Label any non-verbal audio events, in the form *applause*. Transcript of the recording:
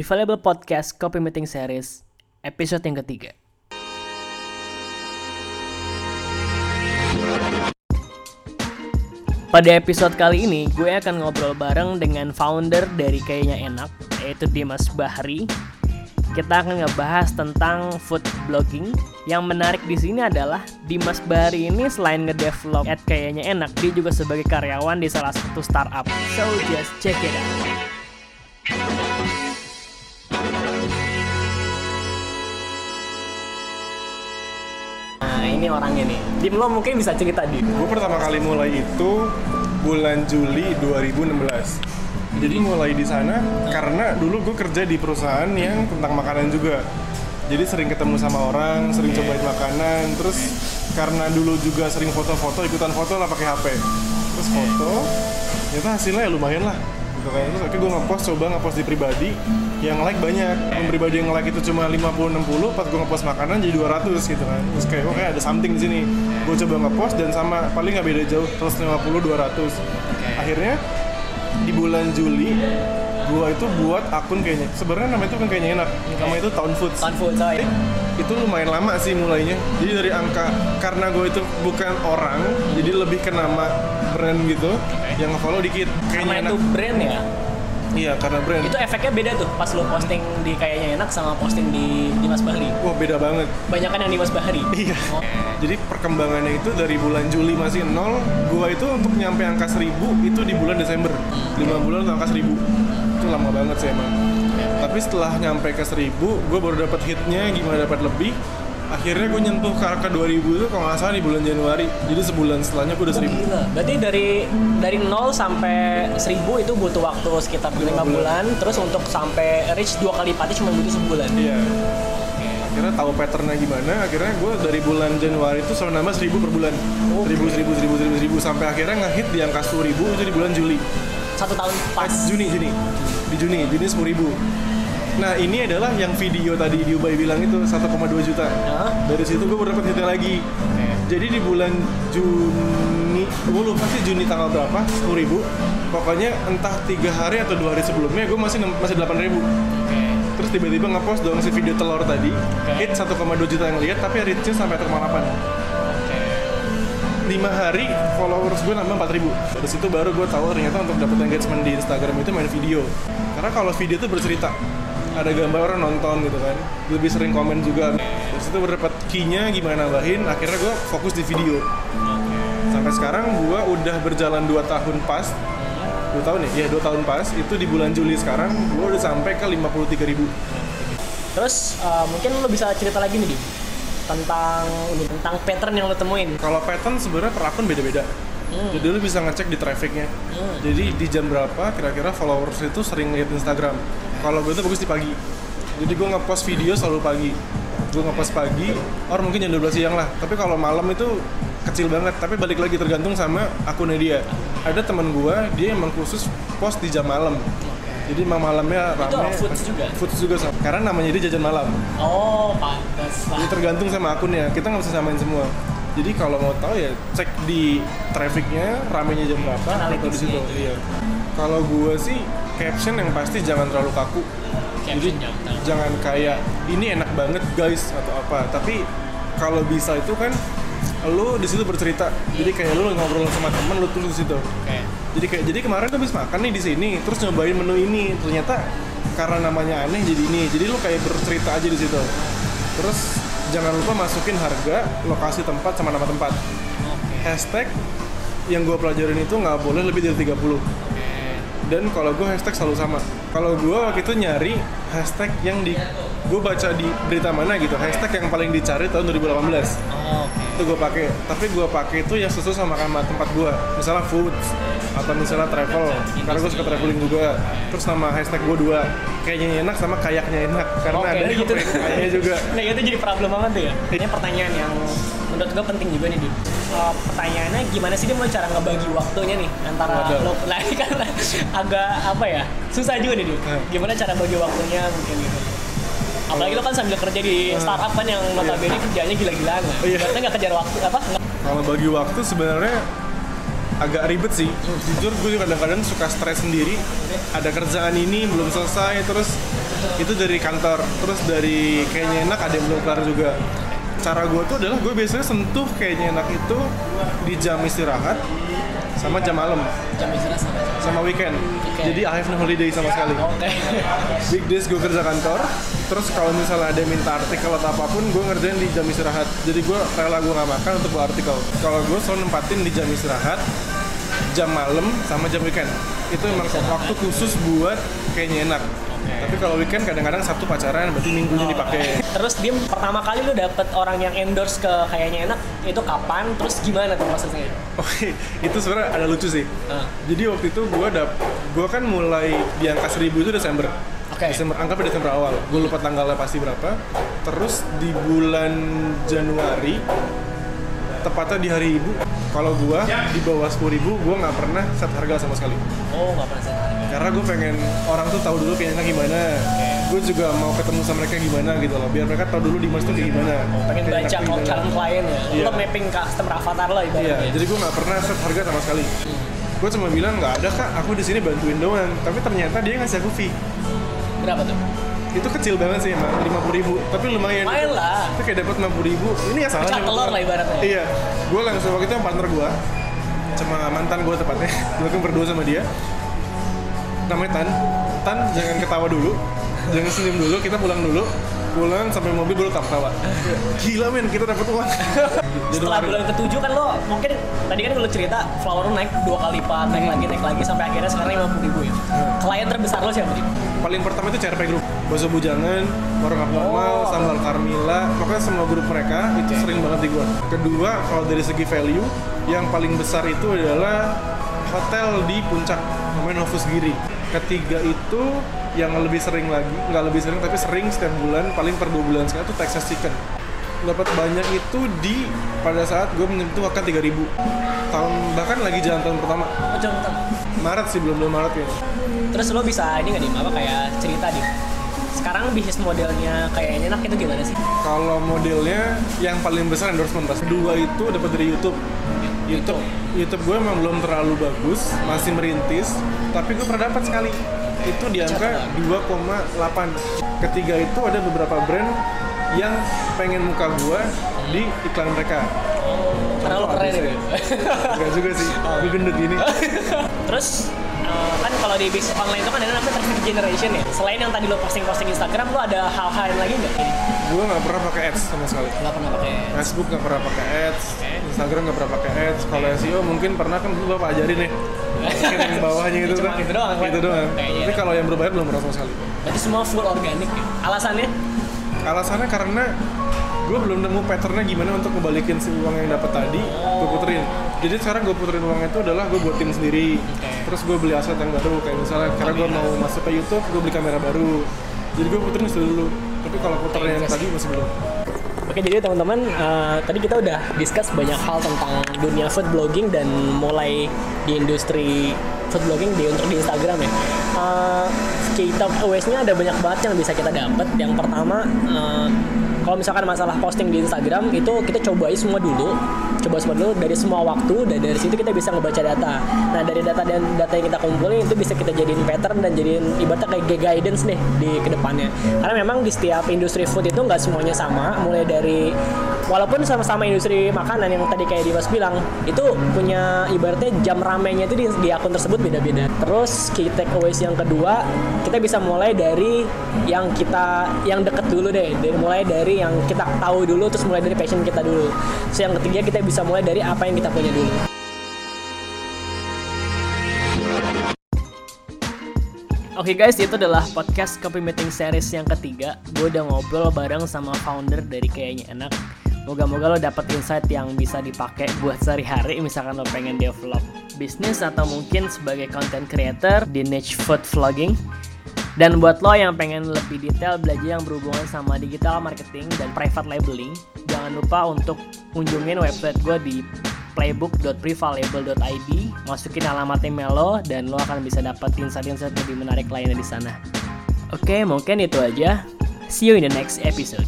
Prevailable Podcast Copy Meeting Series episode yang ketiga. Pada episode kali ini, gue akan ngobrol bareng dengan founder dari Kayaknya Enak, yaitu Dimas Bahri. Kita akan ngebahas tentang food blogging. Yang menarik di sini adalah Dimas Bahri ini selain ngedevelop at Kayaknya Enak, dia juga sebagai karyawan di salah satu startup. So just check it out. Ini orangnya nih. Dim lo mungkin bisa cerita Dim. Gue pertama kali mulai itu bulan Juli 2016. Jadi mulai di sana karena dulu gue kerja di perusahaan yang tentang makanan juga. Jadi sering ketemu sama orang, sering cobain makanan, terus karena dulu juga sering foto-foto, ikutan foto lah pakai HP. Terus foto, ternyata hasilnya ya lumayan lah. Gitu kan. Terus akhirnya gue ngepost, coba ngepost di pribadi, yang like banyak. Yang pribadi yang like itu cuma 50-60, pas gue ngepost makanan jadi 200 gitu kan. Terus kayak, oke ada something di sini. Gue coba ngepost dan sama paling nggak beda jauh, terus 50 200. Akhirnya di bulan Juli gua itu buat akun kayaknya sebenarnya nama itu kan kayaknya enak nama itu Town Foods Town Food, so, ya. itu lumayan lama sih mulainya jadi dari angka karena gue itu bukan orang jadi lebih ke nama brand gitu yang nge-follow dikit Karena kayaknya itu enak brand ya. iya karena brand Itu efeknya beda tuh pas lo posting di kayaknya enak sama posting di Dimas Bahri. wah beda banget Banyak kan yang Dimas Bahri. *laughs* Iya. Oh. Jadi perkembangannya itu dari bulan Juli masih nol, gua itu untuk nyampe angka 1000 itu di bulan Desember. 5 bulan untuk angka 1000. Lama banget sih emang. Tapi setelah nyampe ke 1000, gua baru dapat hitnya gimana dapat lebih. Akhirnya gue nyentuh ke angka 2000 itu kalau nggak salah di bulan Januari. Jadi sebulan setelahnya gue udah 1000. Gila. Berarti dari dari 0 sampai 1000 itu butuh waktu sekitar 5 Lima bulan. Terus untuk sampai reach dua kali lipatnya cuma butuh sebulan. Iya. Akhirnya tahu patternnya gimana, akhirnya gue dari bulan Januari itu selalu nambah 1000 per bulan. Oke. 1000, 1000, 1000, 1000, 1000 sampai akhirnya ngehit di angka 10.000 itu di bulan Juli. Satu tahun pas. Juni, Juni. Di Juni, Juni 10 ribu. Nah ini adalah yang video tadi di Ubay bilang itu 1,2 juta. Hah? Dari situ gue dapat hitnya lagi. Jadi di bulan Juni, gue lupa sih Juni tanggal berapa, 10 ribu. Pokoknya entah tiga hari atau dua hari sebelumnya gue masih masih 8 ribu. Terus tiba-tiba ngepost dong si video telur tadi, hit 1,2 juta yang lihat tapi reachnya sampai 1,8. 5 hari followers gue nambah 4000 dari situ baru gue tahu ternyata untuk dapet engagement di Instagram itu main video. Karena kalau video itu bercerita ada gambar orang nonton gitu kan. Lebih sering komen juga. Dari situ gue dapet key-nya gimana nambahin akhirnya gue fokus di video. Sampai sekarang gue udah berjalan 2 tahun pas. 2 tahun ya? Iya 2 tahun pas. Itu di bulan Juli sekarang gue udah sampai ke 53 ribu. Terus uh, mungkin lo bisa cerita lagi nih Dim tentang ini tentang pattern yang lo temuin. Kalau pattern sebenarnya per akun beda-beda. Hmm. Jadi lu bisa ngecek di trafficnya. Hmm. Jadi di jam berapa kira-kira followers itu sering lihat Instagram. Kalau gue itu bagus di pagi. Jadi gue ngepost video selalu pagi. Gue ngepost pagi, or mungkin jam 12 siang lah. Tapi kalau malam itu kecil banget. Tapi balik lagi tergantung sama akunnya dia. Ada teman gue, dia emang khusus post di jam malam. Jadi emang malamnya Itu rame. foods juga? Foods juga sama. Karena namanya dia jajan malam. Oh, pantas Jadi lah. tergantung sama akunnya. Kita nggak bisa samain semua. Jadi kalau mau tahu ya cek di trafficnya ramenya jam berapa atau di situ. itu. Iya. Kalau gua sih caption yang pasti jangan terlalu kaku. Jadi Caption jangan terlalu- jangan kayak ini enak banget guys atau apa. Tapi kalau bisa itu kan lu di situ bercerita. Jadi kayak lu ngobrol sama temen lu tulis di situ. Oke. Jadi kayak jadi kemarin tuh habis makan nih di sini, terus nyobain menu ini. Ternyata karena namanya aneh jadi ini. Jadi lu kayak bercerita aja di situ. Terus jangan lupa masukin harga, lokasi tempat sama nama tempat. Oke. Hashtag yang gue pelajarin itu nggak boleh lebih dari 30. Oke. Dan kalau gue hashtag selalu sama. Kalau gue waktu itu nyari hashtag yang di gue baca di berita mana gitu, hashtag yang paling dicari tahun 2018 Oh, Oke. itu gue pakai tapi gue pakai itu yang sesuai sama kamar tempat gue misalnya food atau misalnya travel karena gue suka traveling juga terus nama hashtag gue dua kayaknya enak sama kayaknya enak karena Oke, ada gitu. kayaknya juga *laughs* Nah itu jadi problem banget tuh ya. Ini pertanyaan yang menurut gue penting juga nih Dim. Uh, pertanyaannya gimana sih dia mau cara ngebagi waktunya nih antara Waduh. lo *laughs* ini kan agak apa ya susah juga nih. Hmm. Gimana cara bagi waktunya mungkin gitu. Apalagi lo kan sambil kerja di startup kan yang notabene kerjanya gila-gilaan. Iya. Berarti nggak kejar waktu apa? Kalau bagi waktu sebenarnya agak ribet sih. Jujur gue kadang-kadang suka stres sendiri. Ada kerjaan ini belum selesai terus itu dari kantor. Terus dari kayaknya enak ada yang belum kelar juga. Cara gue tuh adalah gue biasanya sentuh kayaknya enak itu di jam istirahat sama jam malam. Jam istirahat sama jam sama weekend. Oke. jadi I have no holiday sama sekali. oke. *laughs* Weekdays gue kerja kantor terus kalau misalnya ada minta artikel atau apa pun gue ngerjain di jam istirahat. Jadi gue rela gue nggak makan untuk buat artikel. Kalau gue selalu nempatin di jam istirahat jam malam sama jam weekend. Itu memang waktu khusus buat kayaknya enak tapi kalau weekend kadang-kadang sabtu pacaran berarti minggunya dipakai terus dia pertama kali lu dapet orang yang endorse ke kayaknya enak itu kapan terus gimana tuh prosesnya Oke, *laughs* itu sebenarnya ada lucu sih. Ah. Jadi waktu itu gue dap, gue kan mulai di angka 1000 itu Desember. Oke. Desember, anggapnya Desember awal. Gue lupa tanggalnya pasti berapa. Terus di bulan Januari, tepatnya di hari ibu, kalau gue di bawah 10.000 ribu, gue nggak pernah set harga sama sekali. oh nggak pernah set harga Karena gue pengen orang tuh tahu dulu kayaknya gimana. Gue juga mau ketemu sama mereka gimana gitu loh. Biar mereka tahu dulu Dimas tuh kayak gimana. Oh, pengen Kayak baca kalau calon klien ya Iya. lo mapping customer avatar lo Iya, ibaratnya jadi gue nggak pernah set harga sama sekali. Gue cuma bilang nggak ada kak, aku di sini bantuin doang. Tapi ternyata dia ngasih aku fee. berapa tuh Itu kecil banget sih emang, lima puluh ribu. Tapi lumayan. Lumayan lah. Itu kayak dapat lima puluh ribu. Ini ya salah. Pecah telur lah ibaratnya. Iya, gue langsung waktu itu yang partner gue, sama mantan gue tepatnya. *laughs* Gue kan berdua sama dia. Namanya Tan. Tan jangan ketawa dulu, jangan senyum dulu. Kita pulang dulu. Pulang sampai mobil baru ketawa. Gila men, kita dapat uang. Setelah bulan ketujuh kan lo mungkin tadi kan lo cerita flower lo naik dua kali lipat naik lagi naik lagi sampai akhirnya sekarang lima puluh ribu ya klien terbesar lo siapa sih paling pertama itu CRP Group Bakso Bujangan, Warung Abnormal, Oh. Sambal Carmila Pokoknya semua grup mereka itu sering banget di gua Kedua, kalau dari segi value Yang paling besar itu adalah Hotel di Puncak Namanya Novus Giri Ketiga itu yang lebih sering lagi nggak lebih sering tapi sering setiap bulan paling per dua bulan sekali itu Texas Chicken. Dapat banyak itu di pada saat gue menyentuh akan 3000 tahun bahkan lagi jalan tahun pertama. Oh jangan bentar. Maret sih belum belum Maret ya terus lo bisa ini nggak nih apa kayak cerita nih? Sekarang bisnis modelnya kayaknya enak itu gimana sih? Kalau modelnya yang paling besar endorsement pas kedua itu dapat dari YouTube. YouTube YouTube gue emang belum terlalu bagus, masih merintis, tapi gue pernah dapat sekali. Itu di angka 2,8. Ketiga itu ada beberapa brand yang pengen muka gue di iklan mereka. Karena lo keren ya Enggak *laughs* juga sih, gue gendut gini. *laughs* terus eh, kan kalau di bisnis online itu kan ada namanya traffic generation ya selain yang tadi lo posting-posting Instagram lo ada hal-hal yang lagi nggak Gue nggak pernah pakai ads sama sekali. nggak pernah pakai Facebook nggak pernah pakai ads. Instagram nggak pernah pakai ads. Kalau SEO mungkin pernah kan bapak ajarin nih. Mungkin yang bawahnya *laughs* itu kan. gitu doang. Itu doang. Kayaknya. Tapi kalau yang berbayar belum pernah sama sekali. berarti semua full organik ya alasannya Alasannya karena gue belum nemu patternnya gimana untuk ngebalikin si uang yang dapat tadi gue puterin. Jadi sekarang gue puterin uangnya itu adalah gue buat tim sendiri. Terus gue beli aset yang baru kayak misalnya karena gue mau masuk ke YouTube gue beli kamera baru. Jadi gue puterin itu dulu. Tapi kalau puternya yang tadi masih belum. Oke jadi teman-teman eh, tadi kita udah discuss banyak hal tentang dunia food blogging dan mulai di industri food blogging di untuk di Instagram ya. Eh, kita awareness-nya ada banyak banget yang bisa kita dapat. Yang pertama eh, kalau misalkan masalah posting di Instagram itu kita cobain semua dulu. Coba semua dulu dari semua waktu dan dari situ kita bisa ngebaca data. Nah dari data dan data yang kita kumpulin itu bisa kita jadiin pattern dan jadiin ibaratnya kayak guidance nih di ke depannya. Karena memang di setiap industri food itu nggak semuanya sama. Mulai dari walaupun sama-sama industri makanan yang tadi kayak Dimas bilang itu punya ibaratnya jam ramenya itu di, di akun tersebut beda-beda terus key takeaways yang kedua kita bisa mulai dari yang kita yang deket dulu deh dari, mulai dari yang kita tahu dulu terus mulai dari passion kita dulu so yang ketiga kita bisa mulai dari apa yang kita punya dulu Oke guys, itu adalah podcast Copy Meeting Series yang ketiga. Gue udah ngobrol bareng sama founder dari Kayaknya Enak. Moga-moga lo dapet insight yang bisa dipakai buat sehari-hari misalkan lo pengen develop bisnis atau mungkin sebagai content creator di niche food vlogging. Dan buat lo yang pengen lebih detail belajar yang berhubungan sama digital marketing dan private labeling, jangan lupa untuk kunjungin website gue di playbook.privalabel.id masukin alamat email lo dan lo akan bisa dapat insight-insight lebih menarik lainnya di sana. Oke, mungkin itu aja. See you in the next episode.